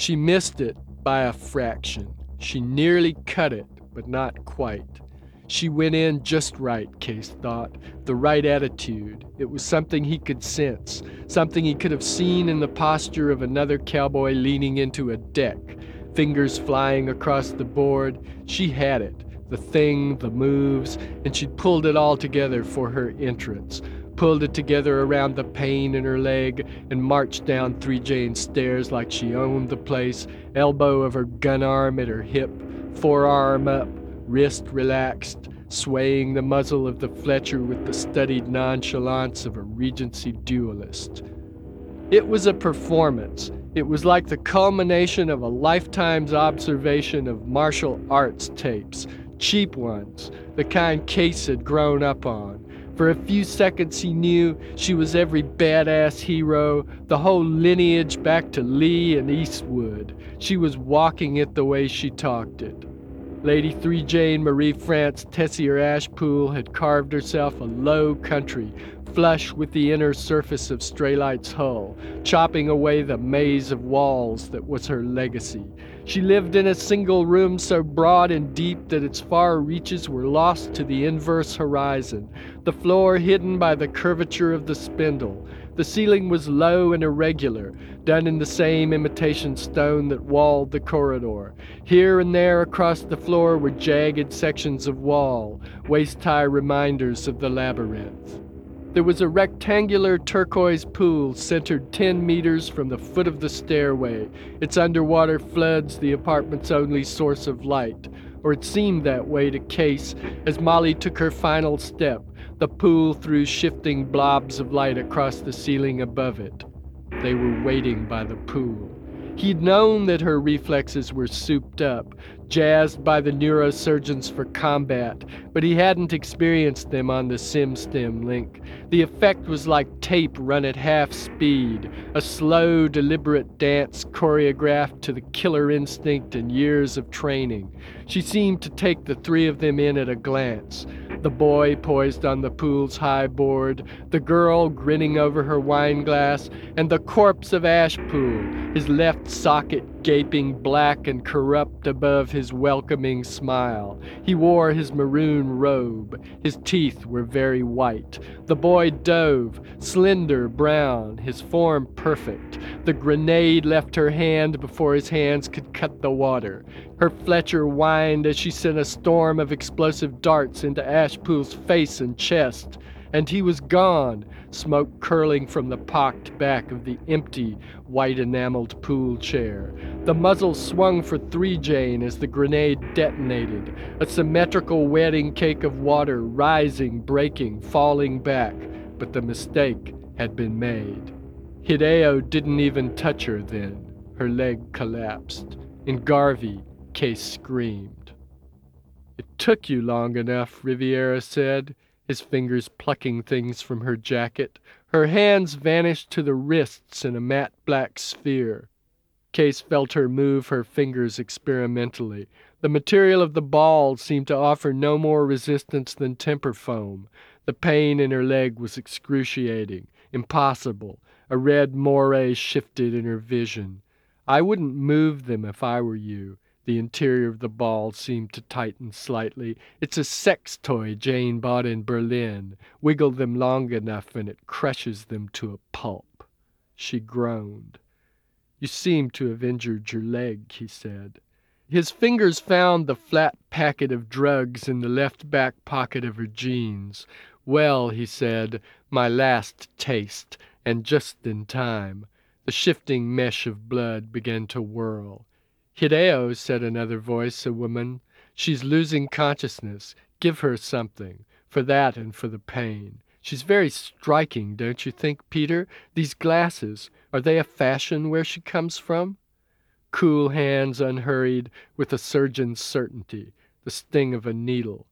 She missed it by a fraction. She nearly cut it, but not quite. She went in just right, Case thought. The right attitude. It was something he could sense, something he could have seen in the posture of another cowboy leaning into a deck, fingers flying across the board. She had it the thing, the moves, and she'd pulled it all together for her entrance. Pulled it together around the pain in her leg and marched down Three Jane stairs like she owned the place, elbow of her gun arm at her hip, forearm up, wrist relaxed, swaying the muzzle of the Fletcher with the studied nonchalance of a Regency duelist. It was a performance. It was like the culmination of a lifetime's observation of martial arts tapes, cheap ones, the kind Case had grown up on. For a few seconds, he knew she was every badass hero, the whole lineage back to Lee and Eastwood. She was walking it the way she talked it. Lady Three Jane Marie France Tessier Ashpool had carved herself a low country, flush with the inner surface of Straylight's hull, chopping away the maze of walls that was her legacy. She lived in a single room so broad and deep that its far reaches were lost to the inverse horizon, the floor hidden by the curvature of the spindle. The ceiling was low and irregular, done in the same imitation stone that walled the corridor. Here and there across the floor were jagged sections of wall, waist high reminders of the labyrinth. There was a rectangular turquoise pool centered 10 meters from the foot of the stairway, its underwater floods the apartment's only source of light. Or it seemed that way to Case as Molly took her final step. The pool threw shifting blobs of light across the ceiling above it. They were waiting by the pool. He'd known that her reflexes were souped up, jazzed by the neurosurgeons for combat, but he hadn't experienced them on the SimStim link. The effect was like tape run at half speed, a slow, deliberate dance choreographed to the killer instinct and years of training. She seemed to take the three of them in at a glance. The boy poised on the pool's high board, the girl grinning over her wine glass, and the corpse of Ashpool, his left socket gaping black and corrupt above his welcoming smile. He wore his maroon robe. His teeth were very white. The boy dove, slender, brown, his form perfect. The grenade left her hand before his hands could cut the water. Her Fletcher whined as she sent a storm of explosive darts into Ashpool's face and chest and he was gone, smoke curling from the pocked back of the empty, white enameled pool chair. The muzzle swung for Three Jane as the grenade detonated, a symmetrical wedding cake of water rising, breaking, falling back, but the mistake had been made. Hideo didn't even touch her then. Her leg collapsed. In Garvey, Case screamed. It took you long enough, Riviera said his fingers plucking things from her jacket. Her hands vanished to the wrists in a matte black sphere. Case felt her move her fingers experimentally. The material of the ball seemed to offer no more resistance than temper foam. The pain in her leg was excruciating, impossible. A red moire shifted in her vision. I wouldn't move them if I were you. The interior of the ball seemed to tighten slightly. It's a sex toy Jane bought in Berlin. Wiggle them long enough and it crushes them to a pulp. She groaned. You seem to have injured your leg, he said. His fingers found the flat packet of drugs in the left back pocket of her jeans. Well, he said, my last taste, and just in time. The shifting mesh of blood began to whirl. Hideo, said another voice, a woman. She's losing consciousness. Give her something. For that and for the pain. She's very striking, don't you think, Peter? These glasses, are they a fashion where she comes from? Cool hands unhurried, with a surgeon's certainty, the sting of a needle.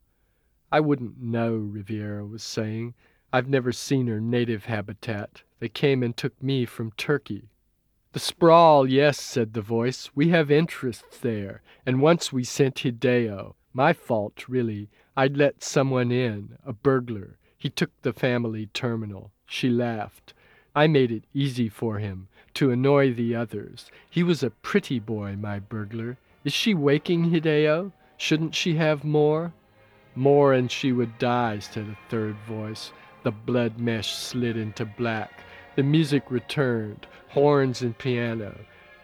I wouldn't know, Riviera was saying. I've never seen her native habitat. They came and took me from Turkey. The sprawl, yes, said the voice. We have interests there, and once we sent Hideo. My fault, really. I'd let someone in, a burglar. He took the family terminal. She laughed. I made it easy for him to annoy the others. He was a pretty boy, my burglar. Is she waking, Hideo? Shouldn't she have more? More and she would die, said a third voice. The blood mesh slid into black. The music returned, horns and piano,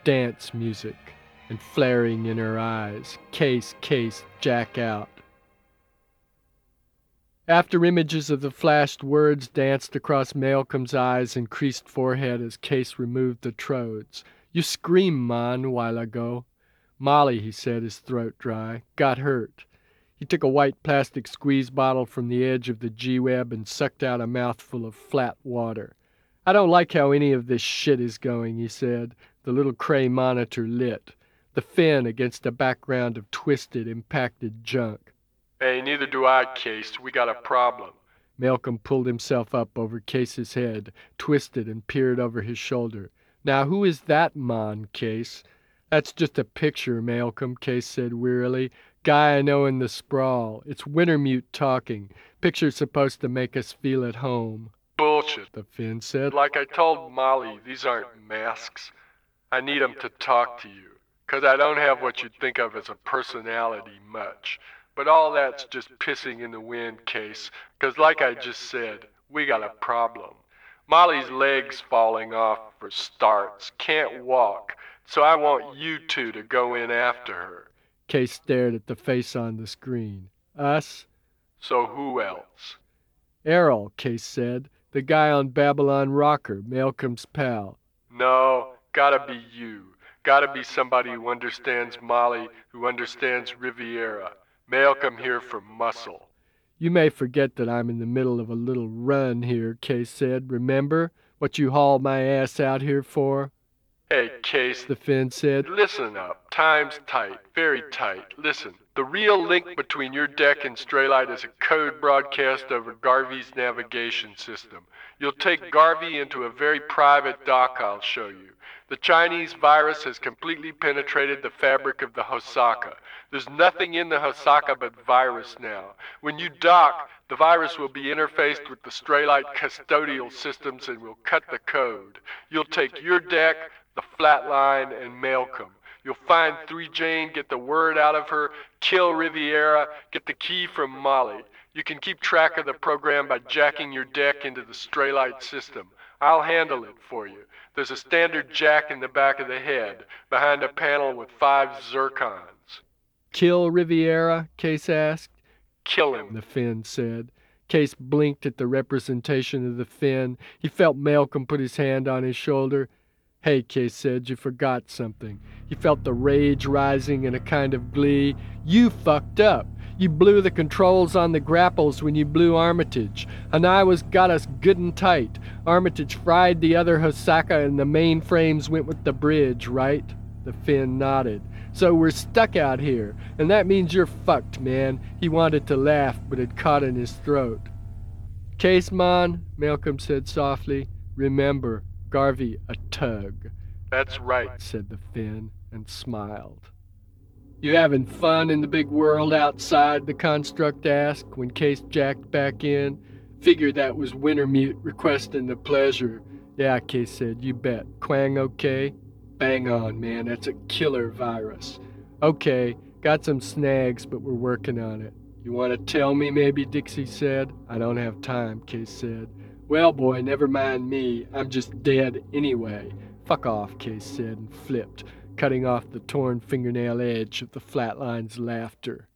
dance music, and flaring in her eyes, case, case, jack out. After images of the flashed words danced across Malcolm's eyes and creased forehead as Case removed the trodes. You screamed, man, while ago. Molly, he said, his throat dry, got hurt. He took a white plastic squeeze bottle from the edge of the G-Web and sucked out a mouthful of flat water. I don't like how any of this shit is going, he said. The little Cray monitor lit. The Finn against a background of twisted, impacted junk. Hey, neither do I, Case. We got a problem. Malcolm pulled himself up over Case's head, twisted and peered over his shoulder. Now who is that mon, Case? That's just a picture, Malcolm, Case said wearily. Guy I know in the sprawl. It's Wintermute talking. Picture's supposed to make us feel at home. Bullshit. The Finn said. Like I told Molly, these aren't masks. I need 'em to talk to you. 'Cause I don't have what you'd think of as a personality much. But all that's just pissing in the wind, Case. 'Cause like I just said, we got a problem. Molly's leg's falling off for starts. Can't walk. So I want you two to go in after her. Case stared at the face on the screen. Us? So who else? Errol, Case said. The guy on Babylon Rocker, Malcolm's pal. No, gotta be you. Gotta be somebody who understands Molly, who understands Riviera. Malcolm here for muscle. You may forget that I'm in the middle of a little run here, Case said. Remember what you hauled my ass out here for? Hey, Case, The Finn said. listen up. Time's tight, very tight. Listen, the real link between your deck and Straylight is a code broadcast over Garvey's navigation system. You'll take Garvey into a very private dock I'll show you. The Chinese virus has completely penetrated the fabric of the Hosaka. There's nothing in the Hosaka but virus now. When you dock, the virus will be interfaced with the Straylight custodial systems and will cut the code. You'll take your deck, the Flatline, and Malcolm. You'll find 3 Jane, get the word out of her, kill Riviera, get the key from Molly. You can keep track of the program by jacking your deck into the Straylight system. I'll handle it for you. There's a standard jack in the back of the head, behind a panel with five zircons. Kill Riviera? Case asked. Kill him. The Finn said. Case blinked at the representation of the Finn. He felt Malcolm put his hand on his shoulder. Hey, Case said, you forgot something. He felt the rage rising in a kind of glee. You fucked up. You blew the controls on the grapples when you blew Armitage. Haniwa's got us good and tight. Armitage fried the other Hosaka and the mainframes went with the bridge, right? The Finn nodded. So we're stuck out here, and that means you're fucked, man. He wanted to laugh, but it caught in his throat. Case, man, Malcolm said softly. Remember, Garvey a tug, That's right. said the Finn, and smiled. You having fun in the big world outside? The construct asked when Case jacked back in. Figured that was Wintermute requesting the pleasure. Yeah, Case said, you bet. Kuang okay? Bang on, man. That's a killer virus. Okay, got some snags, but we're working on it. You want to tell me, maybe? Dixie said. I don't have time, Case said. Well, boy, never mind me. I'm just dead anyway. Fuck off, Case said and flipped, cutting off the torn fingernail edge of the flatline's laughter.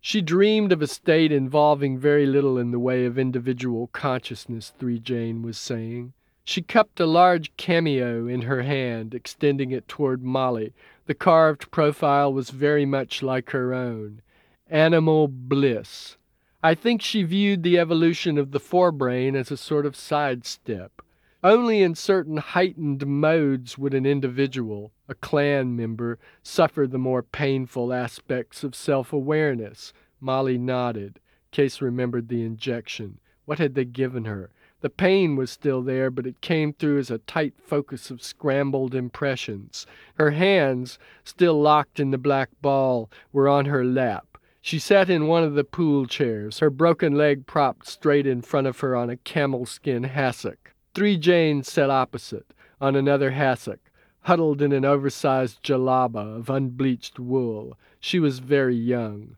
She dreamed of a state involving very little in the way of individual consciousness, 3 Jane was saying. She cupped a large cameo in her hand, extending it toward Molly. The carved profile was very much like her own. Animal bliss. I think she viewed the evolution of the forebrain as a sort of sidestep. Only in certain heightened modes would an individual, a clan member, suffer the more painful aspects of self awareness. Molly nodded. Case remembered the injection. What had they given her? The pain was still there, but it came through as a tight focus of scrambled impressions. Her hands, still locked in the black ball, were on her lap. She sat in one of the pool chairs, her broken leg propped straight in front of her on a camel skin hassock. Three Janes sat opposite, on another hassock, huddled in an oversized djellaba of unbleached wool. She was very young.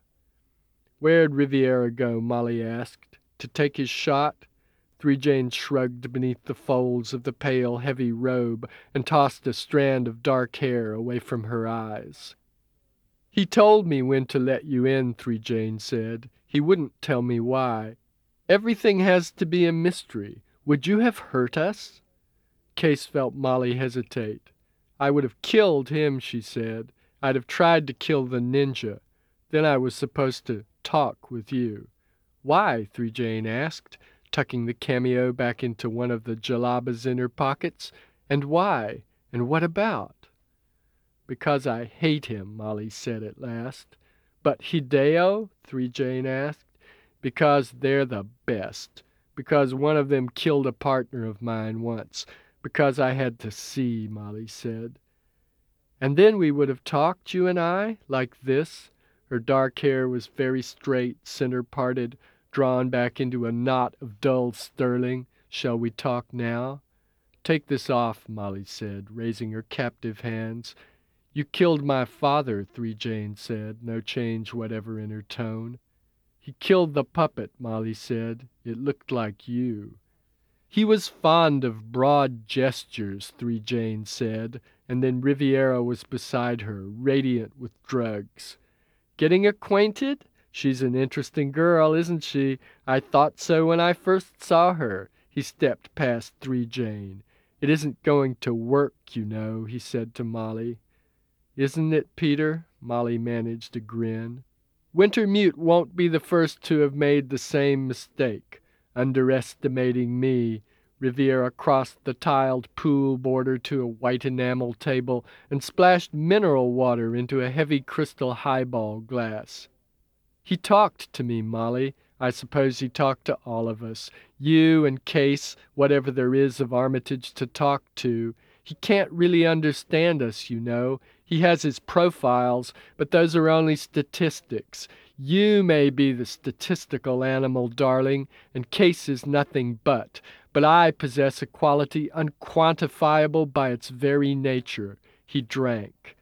Where'd Riviera go? Molly asked. To take his shot? Three Jane shrugged beneath the folds of the pale, heavy robe and tossed a strand of dark hair away from her eyes. He told me when to let you in, Three Jane said. He wouldn't tell me why. Everything has to be a mystery. Would you have hurt us? Case felt Molly hesitate. I would have killed him, she said. I'd have tried to kill the ninja. Then I was supposed to talk with you. Why? Three Jane asked tucking the cameo back into one of the djellaba's inner pockets. And why? And what about? Because I hate him, Molly said at last. But Hideo? Three Jane asked. Because they're the best. Because one of them killed a partner of mine once. Because I had to see, Molly said. And then we would have talked, you and I, like this. Her dark hair was very straight, center parted, drawn back into a knot of dull sterling. Shall we talk now? Take this off, Molly said, raising her captive hands. You killed my father, Three Jane said, no change whatever in her tone. He killed the puppet, Molly said. It looked like you. He was fond of broad gestures, Three Jane said, and then Riviera was beside her, radiant with drugs. Getting acquainted? She's an interesting girl, isn't she? I thought so when I first saw her. He stepped past Three Jane. It isn't going to work, you know, he said to Molly. Isn't it, Peter? Molly managed a grin. Wintermute won't be the first to have made the same mistake, underestimating me. Riviera crossed the tiled pool border to a white enamel table and splashed mineral water into a heavy crystal highball glass. He talked to me, Molly. I suppose he talked to all of us. You and Case, whatever there is of Armitage to talk to. He can't really understand us, you know. He has his profiles, but those are only statistics. You may be the statistical animal, darling, and Case is nothing but. But I possess a quality unquantifiable by its very nature. He drank.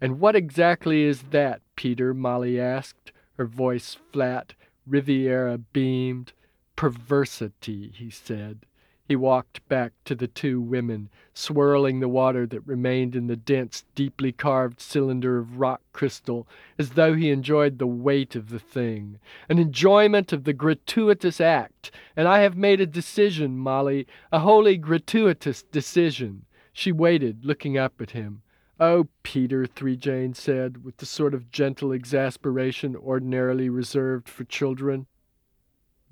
And what exactly is that, Peter? Molly asked her voice flat. Riviera beamed. Perversity, he said. He walked back to the two women, swirling the water that remained in the dense, deeply carved cylinder of rock crystal, as though he enjoyed the weight of the thing, an enjoyment of the gratuitous act. And I have made a decision, Molly, a wholly gratuitous decision. She waited, looking up at him. Oh, Peter, Three Jane said, with the sort of gentle exasperation ordinarily reserved for children.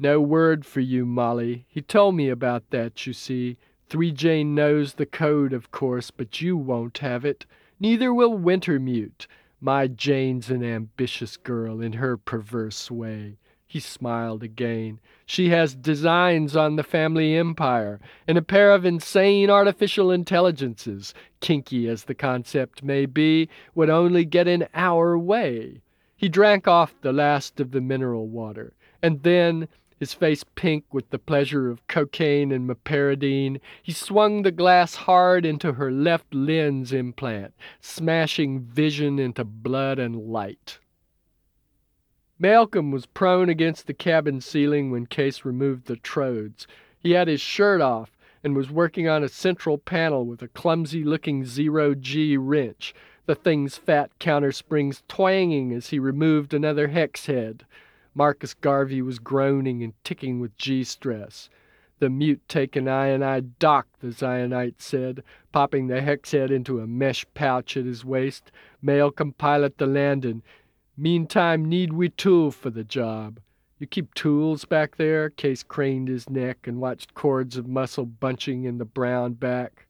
No word for you, Molly. He told me about that, you see. Three Jane knows the code, of course, but you won't have it. Neither will Wintermute. My Jane's an ambitious girl in her perverse way. He smiled again. She has designs on the family empire and a pair of insane artificial intelligences, kinky as the concept may be, would only get in our way. He drank off the last of the mineral water, and then, his face pink with the pleasure of cocaine and meperidine, he swung the glass hard into her left lens implant, smashing vision into blood and light. Malcolm was prone against the cabin ceiling when Case removed the trodes. He had his shirt off and was working on a central panel with a clumsy looking zero G wrench, the thing's fat counter springs twanging as he removed another hex head. Marcus Garvey was groaning and ticking with G stress. The mute taken ionide doc, the Zionite said, popping the hex head into a mesh pouch at his waist. Malcolm pilot the landing. Meantime, need we tool for the job? You keep tools back there? Case craned his neck and watched cords of muscle bunching in the brown back.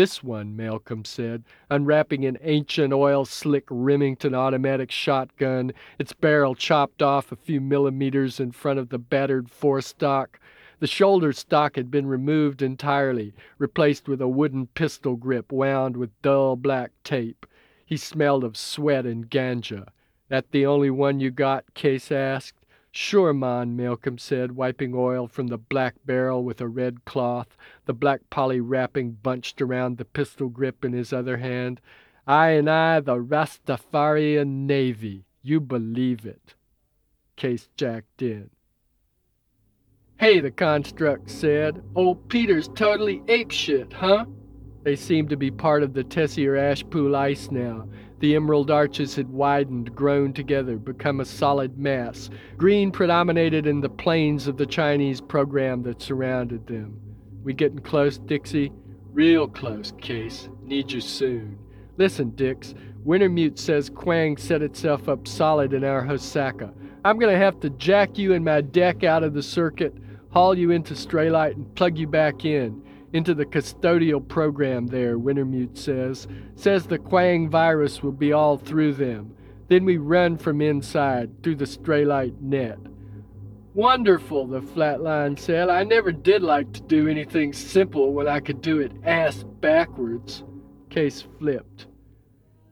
This one, Malcolm said, unwrapping an ancient oil slick Remington automatic shotgun, its barrel chopped off a few millimeters in front of the battered forestock. The shoulder stock had been removed entirely, replaced with a wooden pistol grip wound with dull black tape. He smelled of sweat and ganja. That the only one you got? Case asked. Sure, mon, Malcolm said, wiping oil from the black barrel with a red cloth, the black poly wrapping bunched around the pistol grip in his other hand. I and I, the Rastafarian Navy. You believe it. Case jacked in. Hey, the construct said. Old Peter's totally apeshit, huh? They seemed to be part of the Tessier Ashpool ice now. The emerald arches had widened, grown together, become a solid mass. Green predominated in the plains of the Chinese program that surrounded them. We getting close, Dixie? Real close, Case. Need you soon. Listen, Dix. Wintermute says Kuang set itself up solid in our Hosaka. I'm gonna have to jack you and my deck out of the circuit haul you into Straylight and plug you back in into the custodial program there, Wintermute says. Says the Kuang virus will be all through them. Then we run from inside through the Straylight net. Wonderful, the flatline said. I never did like to do anything simple when I could do it ass backwards. Case flipped.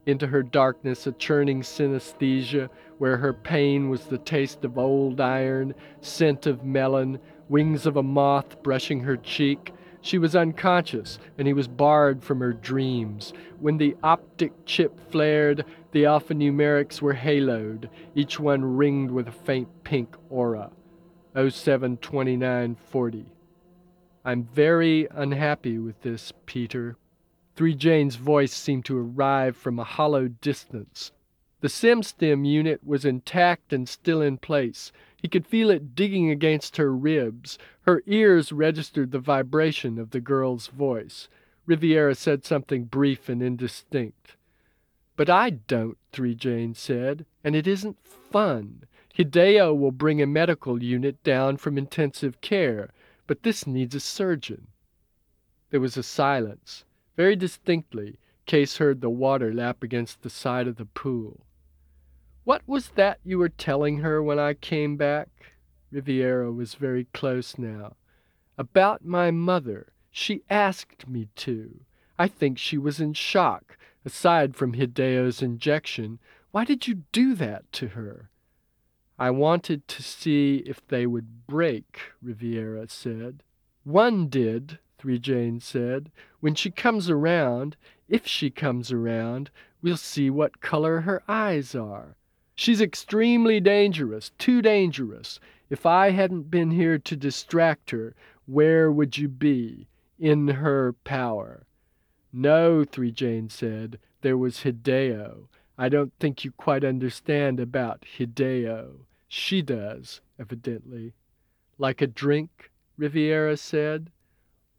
Into her darkness, a churning synesthesia, where her pain was the taste of old iron, scent of melon, wings of a moth brushing her cheek. She was unconscious, and he was barred from her dreams. When the optic chip flared, the alphanumerics were haloed, each one ringed with a faint pink aura. 072940. I'm very unhappy with this, Peter. Three Jane's voice seemed to arrive from a hollow distance. The SimStim unit was intact and still in place. He could feel it digging against her ribs. Her ears registered the vibration of the girl's voice. Riviera said something brief and indistinct. But I don't, Three Jane said, and it isn't fun. Hideo will bring a medical unit down from intensive care, but this needs a surgeon. There was a silence. Very distinctly, Case heard the water lap against the side of the pool. What was that you were telling her when I came back? Riviera was very close now. About my mother. She asked me to. I think she was in shock. Aside from Hideo's injection, why did you do that to her? I wanted to see if they would break, Riviera said. One did, Three Jane said. When she comes around, if she comes around, we'll see what color her eyes are. She's extremely dangerous, too dangerous. If I hadn't been here to distract her, where would you be? In her power. No, Three Jane said, there was Hideo. I don't think you quite understand about Hideo. She does, evidently. Like a drink, Riviera said.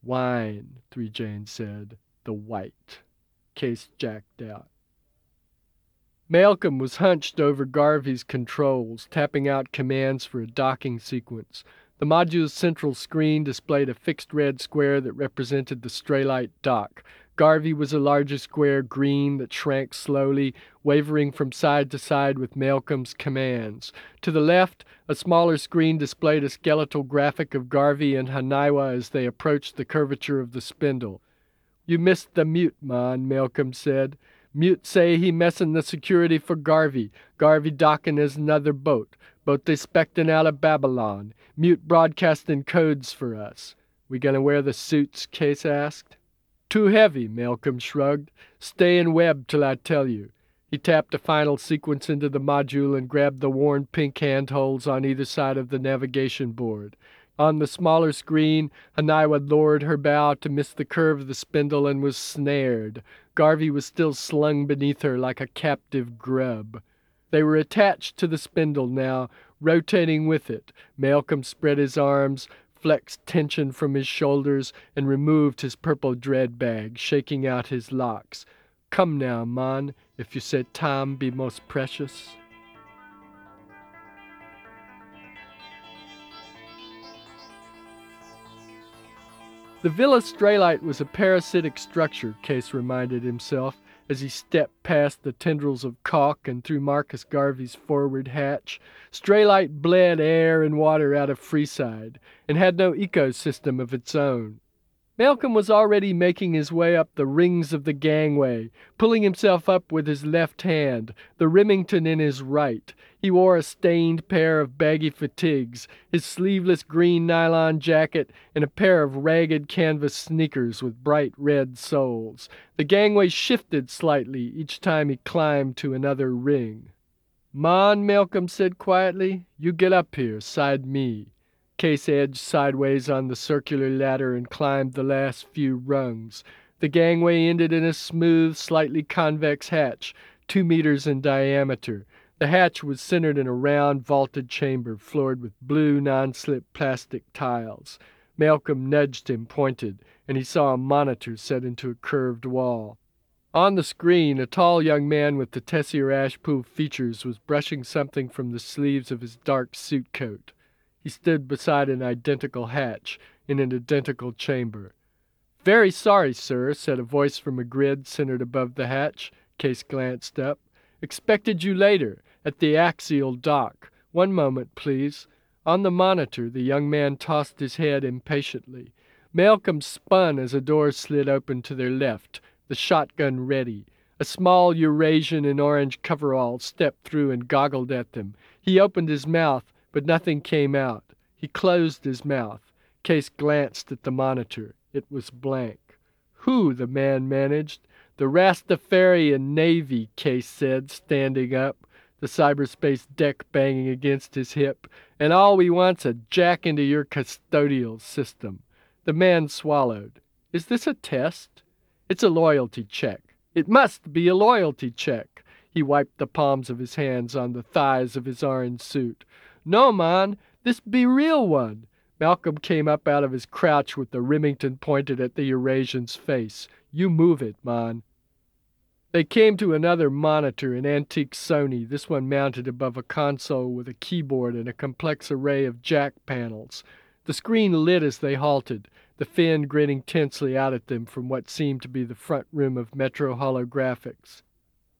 Wine, Three Jane said. The white. Case jacked out. Malcolm was hunched over Garvey's controls, tapping out commands for a docking sequence. The module's central screen displayed a fixed red square that represented the Straylight dock. Garvey was a larger square green that shrank slowly, wavering from side to side with Malcolm's commands. To the left, a smaller screen displayed a skeletal graphic of Garvey and Haniwa as they approached the curvature of the spindle. You missed the mute, Mon, Malcolm said. Mute say he messin' the security for Garvey. Garvey dockin' is another boat. Boat they spectin' out of Babylon. Mute broadcastin' codes for us. We gonna wear the suits? Case asked. Too heavy, Malcolm shrugged. Stay in web till I tell you. He tapped a final sequence into the module and grabbed the worn pink handholds on either side of the navigation board. On the smaller screen, Haniwa lowered her bow to miss the curve of the spindle and was snared. Garvey was still slung beneath her like a captive grub. They were attached to the spindle now, rotating with it. Malcolm spread his arms, flexed tension from his shoulders, and removed his purple dread bag, shaking out his locks. Come now, man, if you said time be most precious. The Villa Straylight was a parasitic structure, Case reminded himself as he stepped past the tendrils of caulk and through Marcus Garvey's forward hatch. Straylight bled air and water out of Freeside and had no ecosystem of its own. Malcolm was already making his way up the rings of the gangway, pulling himself up with his left hand, the Remington in his right. He wore a stained pair of baggy fatigues, his sleeveless green nylon jacket, and a pair of ragged canvas sneakers with bright red soles. The gangway shifted slightly each time he climbed to another ring. "Mon," Malcolm said quietly, "you get up here, side me." Case edged sideways on the circular ladder and climbed the last few rungs. The gangway ended in a smooth, slightly convex hatch, two meters in diameter. The hatch was centered in a round, vaulted chamber floored with blue, non slip plastic tiles. Malcolm nudged him, pointed, and he saw a monitor set into a curved wall. On the screen, a tall young man with the Tessier Ashpool features was brushing something from the sleeves of his dark suit coat. He stood beside an identical hatch in an identical chamber. Very sorry, sir, said a voice from a grid centered above the hatch. Case glanced up. Expected you later, at the axial dock. One moment, please. On the monitor, the young man tossed his head impatiently. Malcolm spun as a door slid open to their left, the shotgun ready. A small Eurasian in orange coveralls stepped through and goggled at them. He opened his mouth, but nothing came out. He closed his mouth. Case glanced at the monitor. It was blank. Who? the man managed. The Rastafarian Navy, Case said, standing up, the cyberspace deck banging against his hip. And all we want's a jack into your custodial system. The man swallowed. Is this a test? It's a loyalty check. It must be a loyalty check. He wiped the palms of his hands on the thighs of his orange suit. No, man, this be real one. Malcolm came up out of his crouch with the Remington pointed at the Eurasian's face. You move it, man. They came to another monitor, an antique Sony, this one mounted above a console with a keyboard and a complex array of jack panels. The screen lit as they halted, the Finn grinning tensely out at them from what seemed to be the front room of Metro Holografix.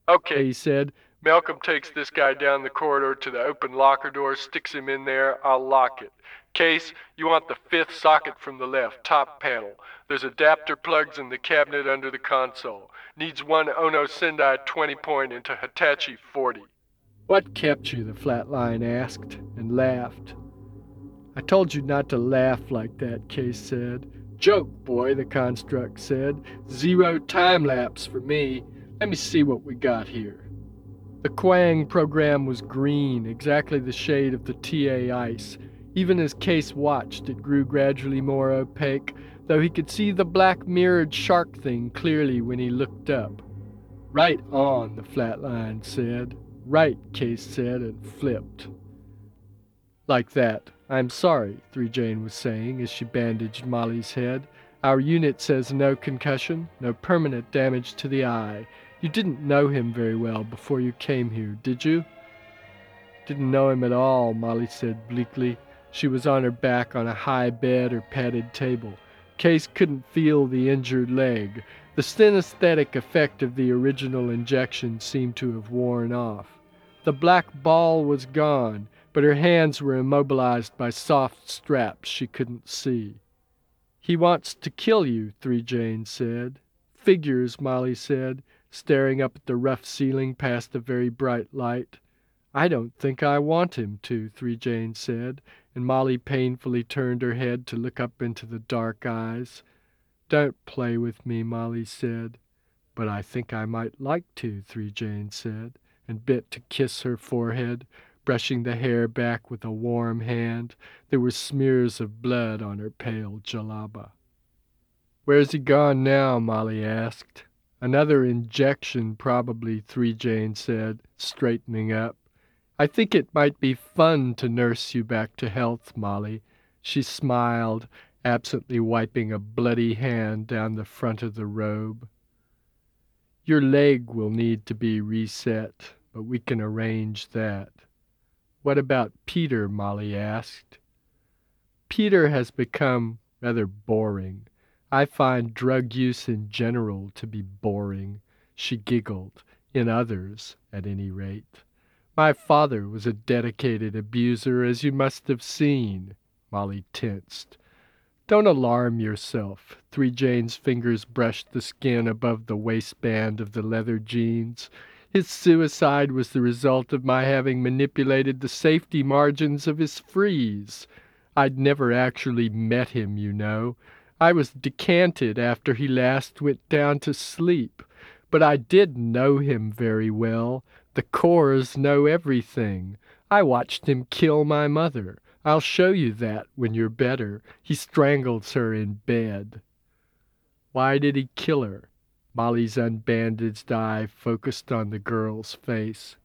Okay, He said, Malcolm takes this guy down the corridor to the open locker door, sticks him in there. I'll lock it. Case, you want the fifth socket from the left, top panel. There's adapter plugs in the cabinet under the console. Needs one Ono Sendai 20 point into Hitachi 40. What kept you? the flatline asked, and laughed. I told you not to laugh like that, Case said. Joke, boy, the construct said. Zero time lapse for me. Let me see what we got here. The Kuang program was green, exactly the shade of the TA ice. Even as Case watched, it grew gradually more opaque, though he could see the black mirrored shark thing clearly when he looked up. Right on, the flatline said. Right, Case said, and flipped. Like that. I'm sorry, 3 Jane was saying as she bandaged Molly's head. Our unit says no concussion, no permanent damage to the eye. You didn't know him very well before you came here, did you? Didn't know him at all, Molly said bleakly. She was on her back on a high bed or padded table. Case couldn't feel the injured leg. The synesthetic effect of the original injection seemed to have worn off. The black ball was gone, but her hands were immobilized by soft straps she couldn't see. He wants to kill you, 3 Jane said. Figures, Molly said, staring up at the rough ceiling past the very bright light. I don't think I want him to, 3 Jane said, and Molly painfully turned her head to look up into the dark eyes. Don't play with me, Molly said. But I think I might like to, 3 Jane said, and bent to kiss her forehead, brushing the hair back with a warm hand. There were smears of blood on her pale djellaba. Where's he gone now? Molly asked. Another injection, probably, 3 Jane said, straightening up. I think it might be fun to nurse you back to health, Molly. She smiled, absently wiping a bloody hand down the front of the robe. Your leg will need to be reset, but we can arrange that. What about Peter? Molly asked. Peter has become rather boring. I find drug use in general to be boring, she giggled, in others, at any rate. My father was a dedicated abuser, as you must have seen. Molly tensed. Don't alarm yourself. Three Jane's fingers brushed the skin above the waistband of the leather jeans. His suicide was the result of my having manipulated the safety margins of his freeze. I'd never actually met him, you know. I was decanted after he last went down to sleep. But I did know him very well. The Corps know everything. I watched him kill my mother. I'll show you that when you're better. He strangles her in bed. Why did he kill her? Molly's unbandaged eye focused on the girl's face.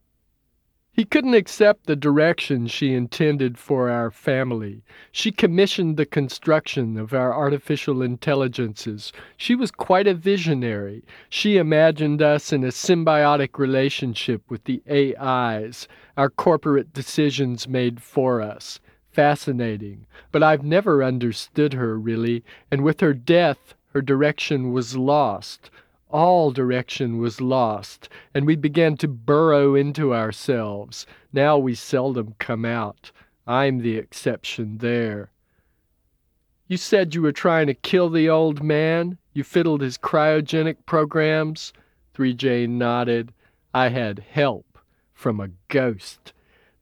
He couldn't accept the direction she intended for our family. She commissioned the construction of our artificial intelligences. She was quite a visionary. She imagined us in a symbiotic relationship with the AIs, our corporate decisions made for us. Fascinating. But I've never understood her, really, and with her death, her direction was lost all direction was lost, and we began to burrow into ourselves. Now we seldom come out. I'm the exception there. You said you were trying to kill the old man? You fiddled his cryogenic programs? 3J nodded. I had help from a ghost.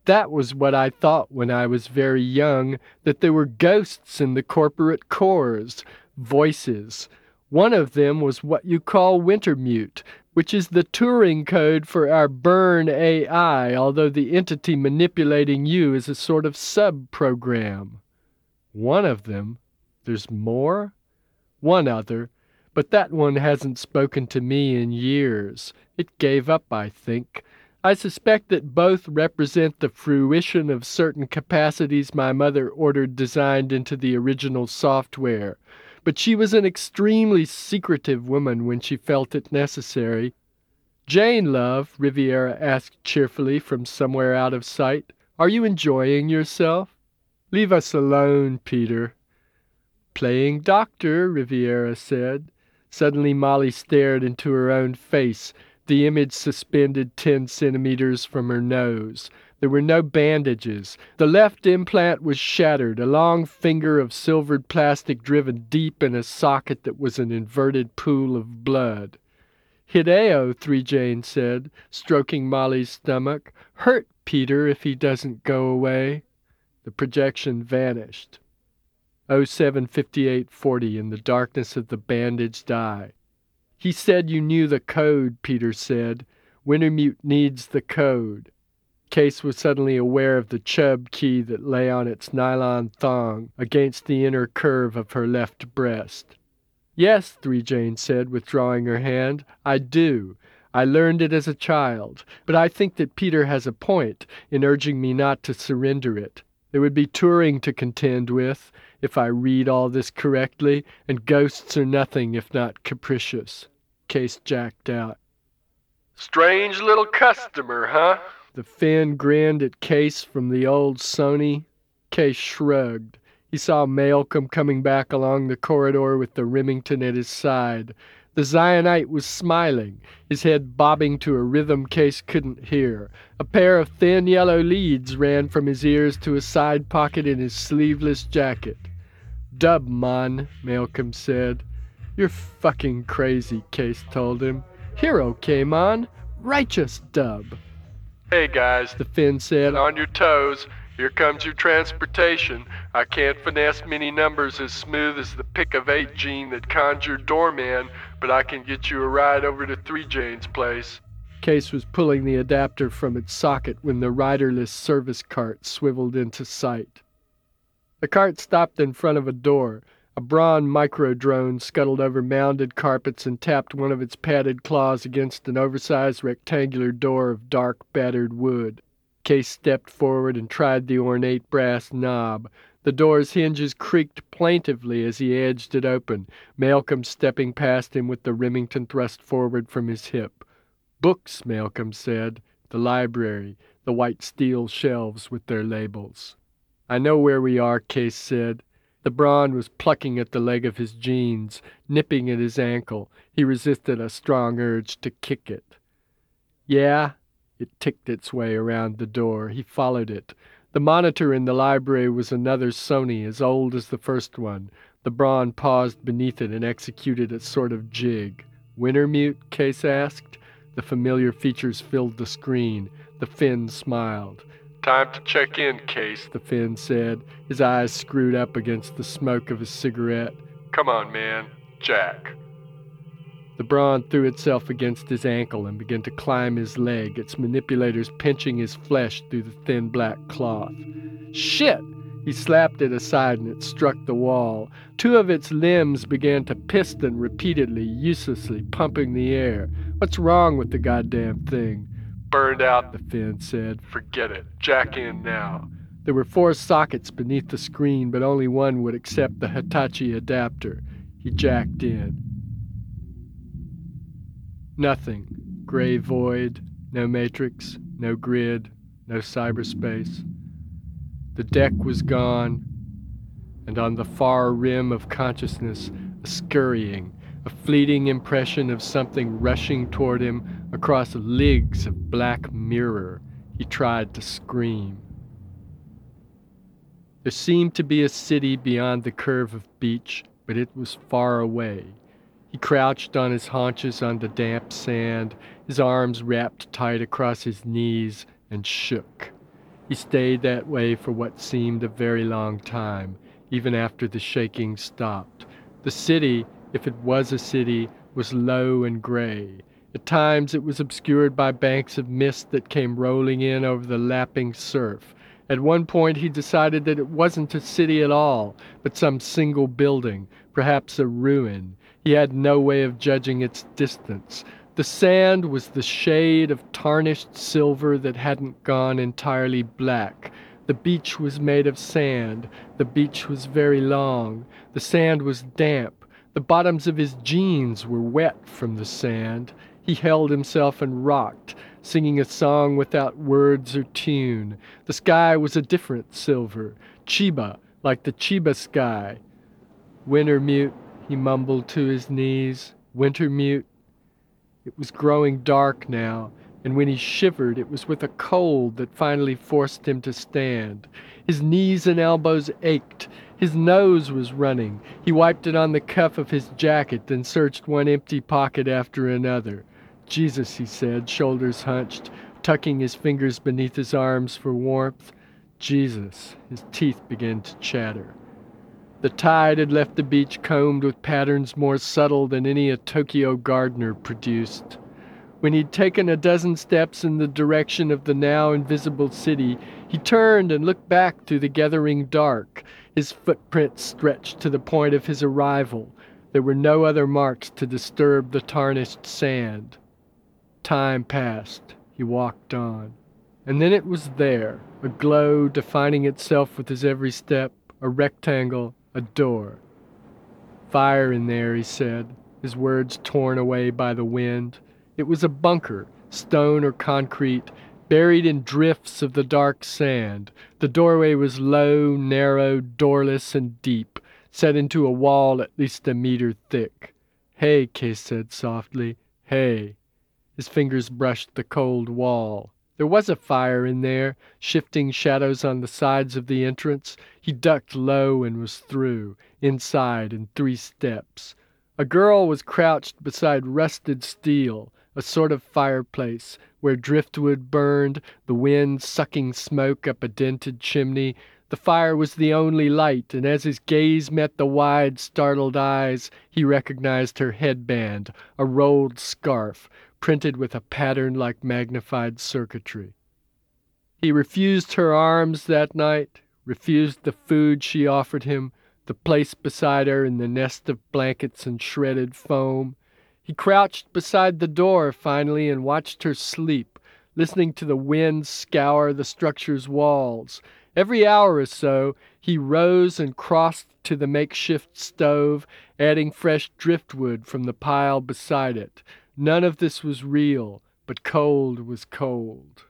That was what I thought when I was very young, that there were ghosts in the corporate Corps, voices. One of them was what you call Wintermute, which is the Turing code for our Berne AI, although the entity manipulating you is a sort of sub-program. One of them? There's more? One other, but that one hasn't spoken to me in years. It gave up, I think. I suspect that both represent the fruition of certain capacities my mother ordered designed into the original software but she was an extremely secretive woman when she felt it necessary. Jane, love, Riviera asked cheerfully from somewhere out of sight, are you enjoying yourself? Leave us alone, Peter. Playing doctor, Riviera said. Suddenly Molly stared into her own face, the image suspended ten centimeters from her nose. There were no bandages. The left implant was shattered, a long finger of silvered plastic driven deep in a socket that was an inverted pool of blood. Hideo, Three Jane said, stroking Molly's stomach. Hurt Peter if he doesn't go away. The projection vanished. 075840 in the darkness of the bandaged eye. He said you knew the code, Peter said. Wintermute needs the code. Case was suddenly aware of the Chubb key that lay on its nylon thong against the inner curve of her left breast. Yes, Three Jane said, withdrawing her hand, I do. I learned it as a child, but I think that Peter has a point in urging me not to surrender it. There would be Turing to contend with, if I read all this correctly, and ghosts are nothing if not capricious. Case jacked out. Strange little customer, huh? The Finn grinned at Case from the old Sony. Case shrugged. He saw Malcolm coming back along the corridor with the Remington at his side. The Zionite was smiling, his head bobbing to a rhythm Case couldn't hear. A pair of thin yellow leads ran from his ears to a side pocket in his sleeveless jacket. Dub, man, Malcolm said. You're fucking crazy, Case told him. Hero came on. Righteous dub. Hey guys, the Finn said. On your toes. Here comes your transportation. I can't finesse many numbers as smooth as the pick of eight gene that conjured Doorman, but I can get you a ride over to Three Jane's place. Case was pulling the adapter from its socket when the riderless service cart swiveled into sight. The cart stopped in front of a door. A Braun micro drone scuttled over mounded carpets and tapped one of its padded claws against an oversized rectangular door of dark, battered wood. Case stepped forward and tried the ornate brass knob. The door's hinges creaked plaintively as he edged it open, Malcolm stepping past him with the Remington thrust forward from his hip. Books, Malcolm said. The library, the white steel shelves with their labels. I know where we are, Case said. The Braun was plucking at the leg of his jeans, nipping at his ankle. He resisted a strong urge to kick it. Yeah? It ticked its way around the door. He followed it. The monitor in the library was another Sony, as old as the first one. The Braun paused beneath it and executed a sort of jig. Wintermute? Case asked. The familiar features filled the screen. The Finn smiled. Time to check in, Case, the Finn said, his eyes screwed up against the smoke of his cigarette. Come on, man. Jack. The Braun threw itself against his ankle and began to climb his leg, its manipulators pinching his flesh through the thin black cloth. Shit! He slapped it aside and it struck the wall. Two of its limbs began to piston repeatedly, uselessly, pumping the air. What's wrong with the goddamn thing? Burned out, the Finn said. Forget it. Jack in now. There were four sockets beneath the screen, but only one would accept the Hitachi adapter. He jacked in. Nothing. Gray void, no matrix, no grid, no cyberspace. The deck was gone, and on the far rim of consciousness, a scurrying, a fleeting impression of something rushing toward him across leagues of black mirror. He tried to scream. There seemed to be a city beyond the curve of beach, but it was far away. He crouched on his haunches on the damp sand, his arms wrapped tight across his knees, and shook. He stayed that way for what seemed a very long time, even after the shaking stopped. The city, if it was a city, was low and gray. At times it was obscured by banks of mist that came rolling in over the lapping surf. At one point he decided that it wasn't a city at all, but some single building, perhaps a ruin. He had no way of judging its distance. The sand was the shade of tarnished silver that hadn't gone entirely black. The beach was made of sand. The beach was very long. The sand was damp. The bottoms of his jeans were wet from the sand. He held himself and rocked, singing a song without words or tune. The sky was a different silver, Chiba, like the Chiba sky. Wintermute, he mumbled to his knees, Wintermute. It was growing dark now, and when he shivered, it was with a cold that finally forced him to stand. His knees and elbows ached. His nose was running. He wiped it on the cuff of his jacket, then searched one empty pocket after another. Jesus, he said, shoulders hunched, tucking his fingers beneath his arms for warmth. Jesus. His teeth began to chatter. The tide had left the beach combed with patterns more subtle than any a Tokyo gardener produced. When he'd taken a dozen steps in the direction of the now invisible city, he turned and looked back through the gathering dark. His footprints stretched to the point of his arrival. There were no other marks to disturb the tarnished sand. Time passed. He walked on. And then it was there, a glow defining itself with his every step, a rectangle, a door. Fire in there, he said, his words torn away by the wind. It was a bunker, stone or concrete, buried in drifts of the dark sand. The doorway was low, narrow, doorless, and deep, set into a wall at least a meter thick. Hey, Case said softly. Hey. His fingers brushed the cold wall. There was a fire in there, shifting shadows on the sides of the entrance. He ducked low and was through, inside in three steps. A girl was crouched beside rusted steel, a sort of fireplace, where driftwood burned, the wind sucking smoke up a dented chimney. The fire was the only light, and as his gaze met the wide, startled eyes, he recognized her headband, a rolled scarf, printed with a pattern like magnified circuitry. He refused her arms that night, refused the food she offered him, the place beside her in the nest of blankets and shredded foam. He crouched beside the door finally and watched her sleep, listening to the wind scour the structure's walls. Every hour or so, he rose and crossed to the makeshift stove, adding fresh driftwood from the pile beside it. None of this was real, but cold was cold.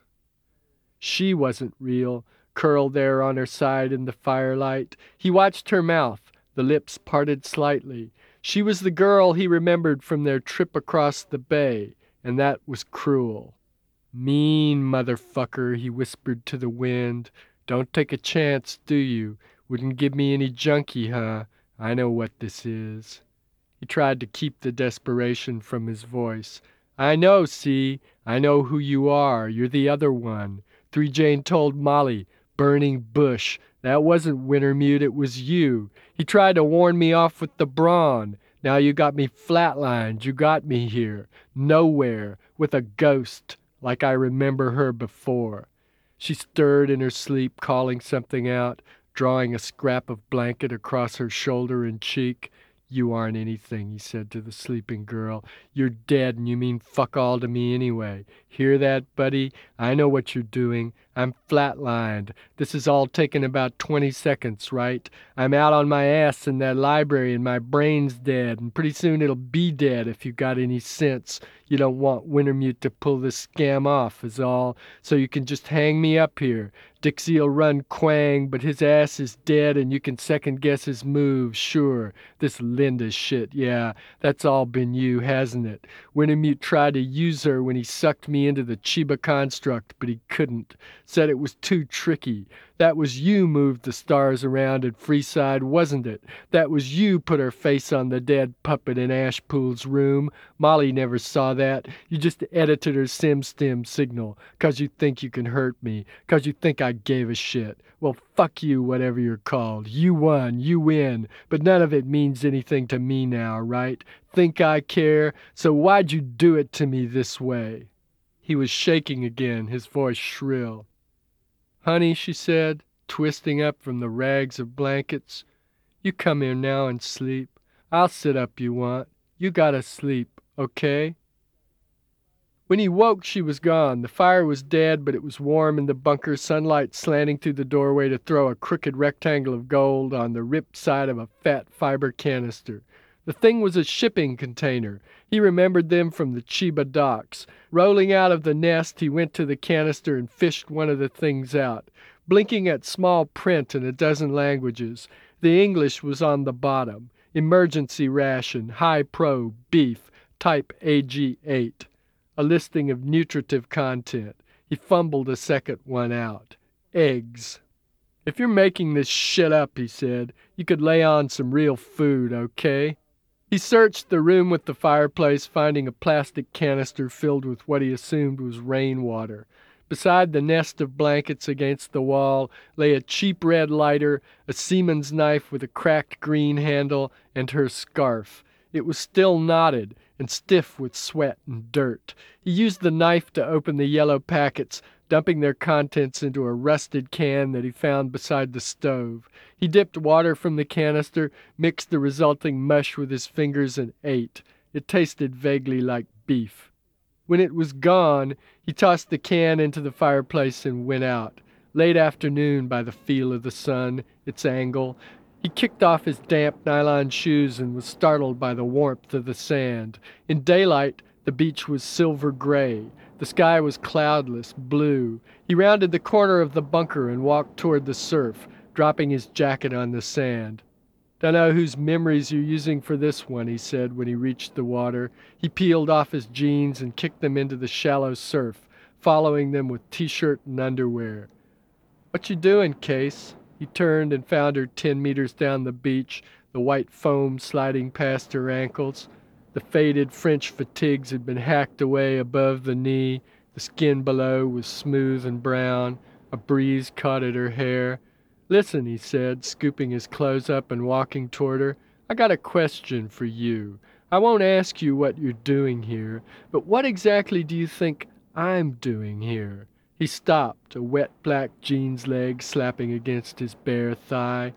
She wasn't real, curled there on her side in the firelight. He watched her mouth, the lips parted slightly. She was the girl he remembered from their trip across the bay, and that was cruel. Mean motherfucker, he whispered to the wind. Don't take a chance, do you? Wouldn't give me any junkie, huh? I know what this is. He tried to keep the desperation from his voice. I know, see? I know who you are. You're the other one. Three Jane told Molly. Burning bush. That wasn't Wintermute, it was you. He tried to warn me off with the Braun. Now you got me flatlined. You got me here. Nowhere. With a ghost. Like I remember her before. She stirred in her sleep, calling something out, drawing a scrap of blanket across her shoulder and cheek. You aren't anything, he said to the sleeping girl. You're dead, and you mean fuck all to me anyway. Hear that, buddy? I know what you're doing. I'm flatlined. This is all taking about 20 seconds, right? I'm out on my ass in that library, and my brain's dead, and pretty soon it'll be dead if you got any sense. You don't want Wintermute to pull this scam off, is all. So you can just hang me up here. Dixie'll run Kuang, but his ass is dead, and you can second guess his moves, sure. This Linda shit, yeah, that's all been you, hasn't it? Wintermute tried to use her when he sucked me into the Chiba construct, but he couldn't. Said it was too tricky. That was you moved the stars around at Freeside, wasn't it? That was you put her face on the dead puppet in Ashpool's room. Molly never saw that. You just edited her sim-stim signal, 'cause you think you can hurt me, 'cause you think I gave a shit. Well, fuck you, whatever you're called. You won, you win, but none of it means anything to me now, right? Think I care? So why'd you do it to me this way? He was shaking again, his voice shrill. Honey, she said, twisting up from the rags of blankets, you come here now and sleep. I'll sit up you want. You gotta sleep, okay? When he woke, she was gone. The fire was dead, but it was warm in the bunker, sunlight slanting through the doorway to throw a crooked rectangle of gold on the ripped side of a fat fiber canister. The thing was a shipping container. He remembered them from the Chiba docks. Rolling out of the nest, he went to the canister and fished one of the things out. Blinking at small print in a dozen languages, the English was on the bottom. Emergency ration, high pro, beef, type AG8. A listing of nutritive content. He fumbled a second one out. Eggs. If you're making this shit up, he said, you could lay on some real food, okay? He searched the room with the fireplace, finding a plastic canister filled with what he assumed was rainwater. Beside the nest of blankets against the wall lay a cheap red lighter, a seaman's knife with a cracked green handle, and her scarf. It was still knotted and stiff with sweat and dirt. He used the knife to open the yellow packets, dumping their contents into a rusted can that he found beside the stove. He dipped water from the canister, mixed the resulting mush with his fingers, and ate. It tasted vaguely like beef. When it was gone, he tossed the can into the fireplace and went out. Late afternoon by the feel of the sun, its angle, he kicked off his damp nylon shoes and was startled by the warmth of the sand. In daylight, the beach was silver gray. The sky was cloudless, blue. He rounded the corner of the bunker and walked toward the surf, dropping his jacket on the sand. Dunno whose memories you're using for this one, he said when he reached the water. He peeled off his jeans and kicked them into the shallow surf, following them with t-shirt and underwear. What you doing, Case? He turned and found her ten meters down the beach, the white foam sliding past her ankles. The faded French fatigues had been hacked away above the knee. The skin below was smooth and brown. A breeze caught at her hair. Listen, he said, scooping his clothes up and walking toward her. I got a question for you. I won't ask you what you're doing here, but what exactly do you think I'm doing here? He stopped, a wet black jeans leg slapping against his bare thigh.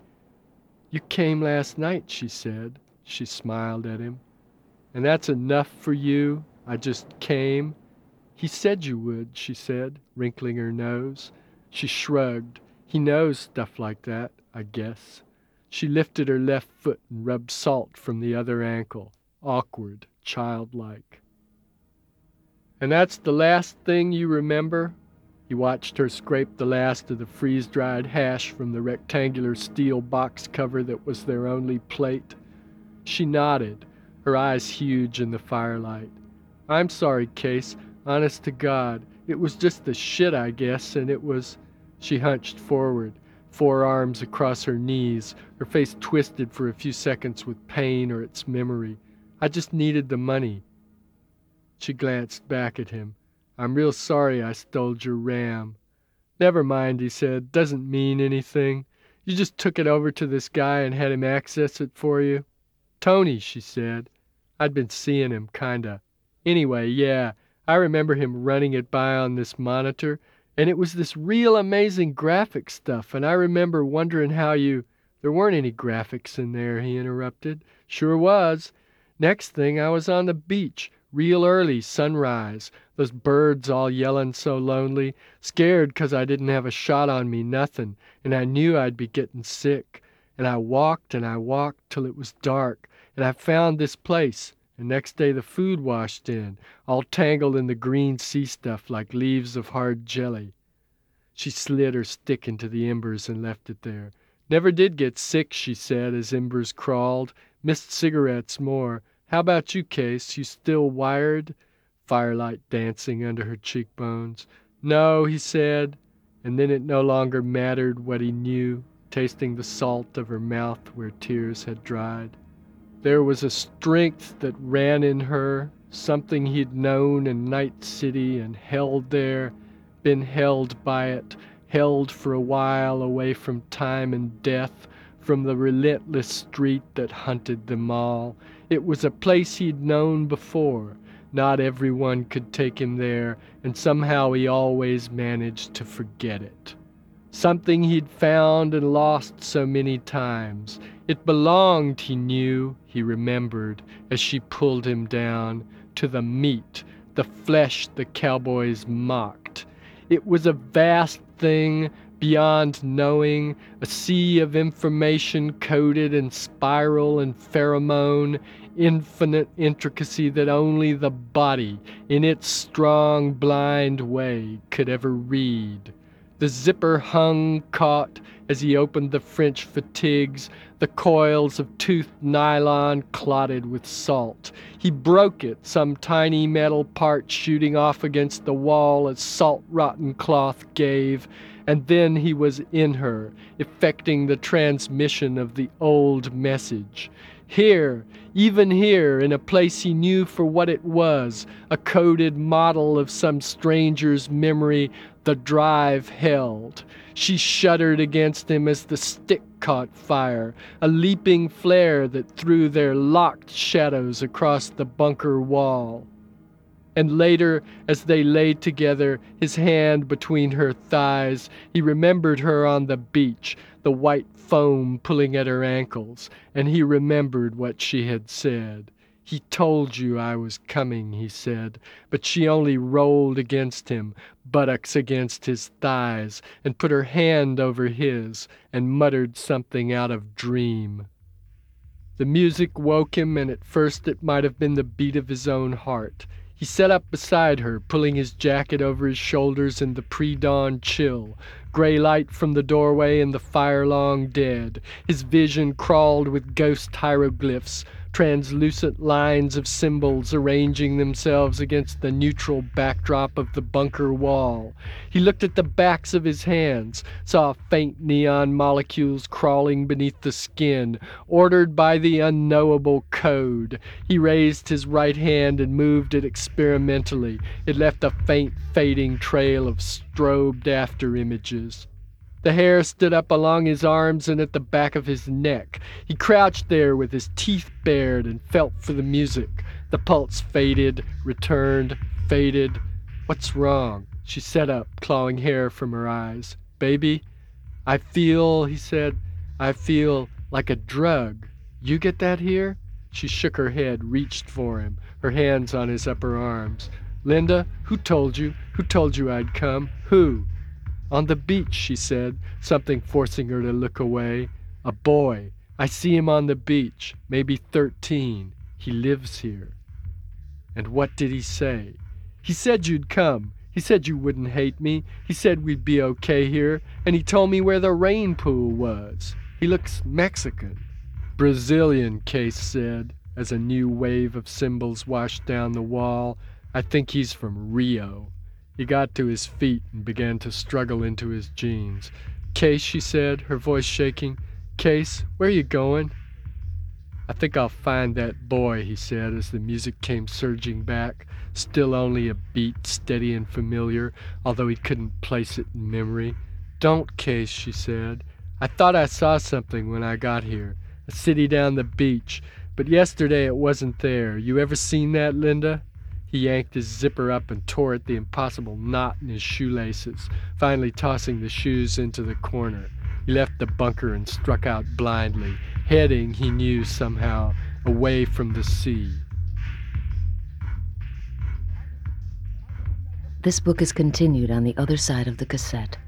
You came last night, she said. She smiled at him. And that's enough for you? I just came? He said you would, she said, wrinkling her nose. She shrugged. He knows stuff like that, I guess. She lifted her left foot and rubbed salt from the other ankle, awkward, childlike. And that's the last thing you remember? He watched her scrape the last of the freeze dried hash from the rectangular steel box cover that was their only plate. She nodded her eyes huge in the firelight. I'm sorry, Case, honest to God. It was just the shit, I guess, and it was. She hunched forward, forearms across her knees, her face twisted for a few seconds with pain or its memory. I just needed the money. She glanced back at him. I'm real sorry I stole your ram. Never mind, he said. Doesn't mean anything. You just took it over to this guy and had him access it for you. Tony, she said. I'd been seeing him, kinda. Anyway, yeah, I remember him running it by on this monitor and it was this real amazing graphic stuff, and I remember wondering how you. There weren't any graphics in there, he interrupted. Sure was. Next thing, I was on the beach, real early, sunrise, those birds all yellin' so lonely, scared 'cause I didn't have a shot on me, nothin', and I knew I'd be gettin' sick. And I walked and I walked till it was dark, and I found this place, and next day the food washed in, all tangled in the green sea stuff like leaves of hard jelly. She slid her stick into the embers and left it there. Never did get sick, she said, as embers crawled. Missed cigarettes more. How about you, Case? You still wired? Firelight dancing under her cheekbones. No, he said, and then it no longer mattered what he knew, tasting the salt of her mouth where tears had dried. There was a strength that ran in her, something he'd known in Night City and held there, been held by it, held for a while away from time and death, from the relentless street that hunted them all. It was a place he'd known before. Not everyone could take him there, and somehow he always managed to forget it. Something he'd found and lost so many times. It belonged, he knew, he remembered, as she pulled him down, to the meat, the flesh the cowboys mocked. It was a vast thing beyond knowing, a sea of information coded in spiral and pheromone, infinite intricacy that only the body, in its strong, blind way, could ever read. The zipper hung caught as he opened the French fatigues, the coils of toothed nylon clotted with salt. He broke it, some tiny metal part shooting off against the wall as salt rotten cloth gave, and then he was in her, effecting the transmission of the old message. Here, even here, in a place he knew for what it was, a coded model of some stranger's memory, the drive held. She shuddered against him as the stick caught fire, a leaping flare that threw their locked shadows across the bunker wall. And later, as they lay together, his hand between her thighs, he remembered her on the beach, the white foam pulling at her ankles, and he remembered what she had said. He told you I was coming, he said, but she only rolled against him, buttocks against his thighs, and put her hand over his and muttered something out of dream. The music woke him, and at first it might have been the beat of his own heart. He sat up beside her, pulling his jacket over his shoulders in the pre dawn chill, gray light from the doorway and the fire long dead. His vision crawled with ghost hieroglyphs, translucent lines of symbols arranging themselves against the neutral backdrop of the bunker wall. He looked at the backs of his hands, saw faint neon molecules crawling beneath the skin, ordered by the unknowable code. He raised his right hand and moved it experimentally. It left a faint fading trail of strobed after images. The hair stood up along his arms and at the back of his neck. He crouched there with his teeth bared and felt for the music. The pulse faded, returned, faded. What's wrong? She sat up, clawing hair from her eyes. Baby, I feel, he said, I feel like a drug. You get that here? She shook her head, reached for him, her hands on his upper arms. Linda, who told you? Who told you I'd come? Who? On the beach, she said, something forcing her to look away. A boy. I see him on the beach, maybe thirteen. He lives here. And what did he say? He said you'd come. He said you wouldn't hate me. He said we'd be okay here. And he told me where the rain pool was. He looks Mexican. Brazilian, Case said, as a new wave of symbols washed down the wall. I think he's from Rio. He got to his feet and began to struggle into his jeans. Case, she said, her voice shaking. Case, where you going? I think I'll find that boy, he said as the music came surging back, still only a beat steady and familiar, although he couldn't place it in memory. Don't, Case, she said. I thought I saw something when I got here, a city down the beach, but yesterday it wasn't there. You ever seen that, Linda? He yanked his zipper up and tore at the impossible knot in his shoelaces, finally tossing the shoes into the corner. He left the bunker and struck out blindly, heading, he knew somehow, away from the sea. This book is continued on the other side of the cassette.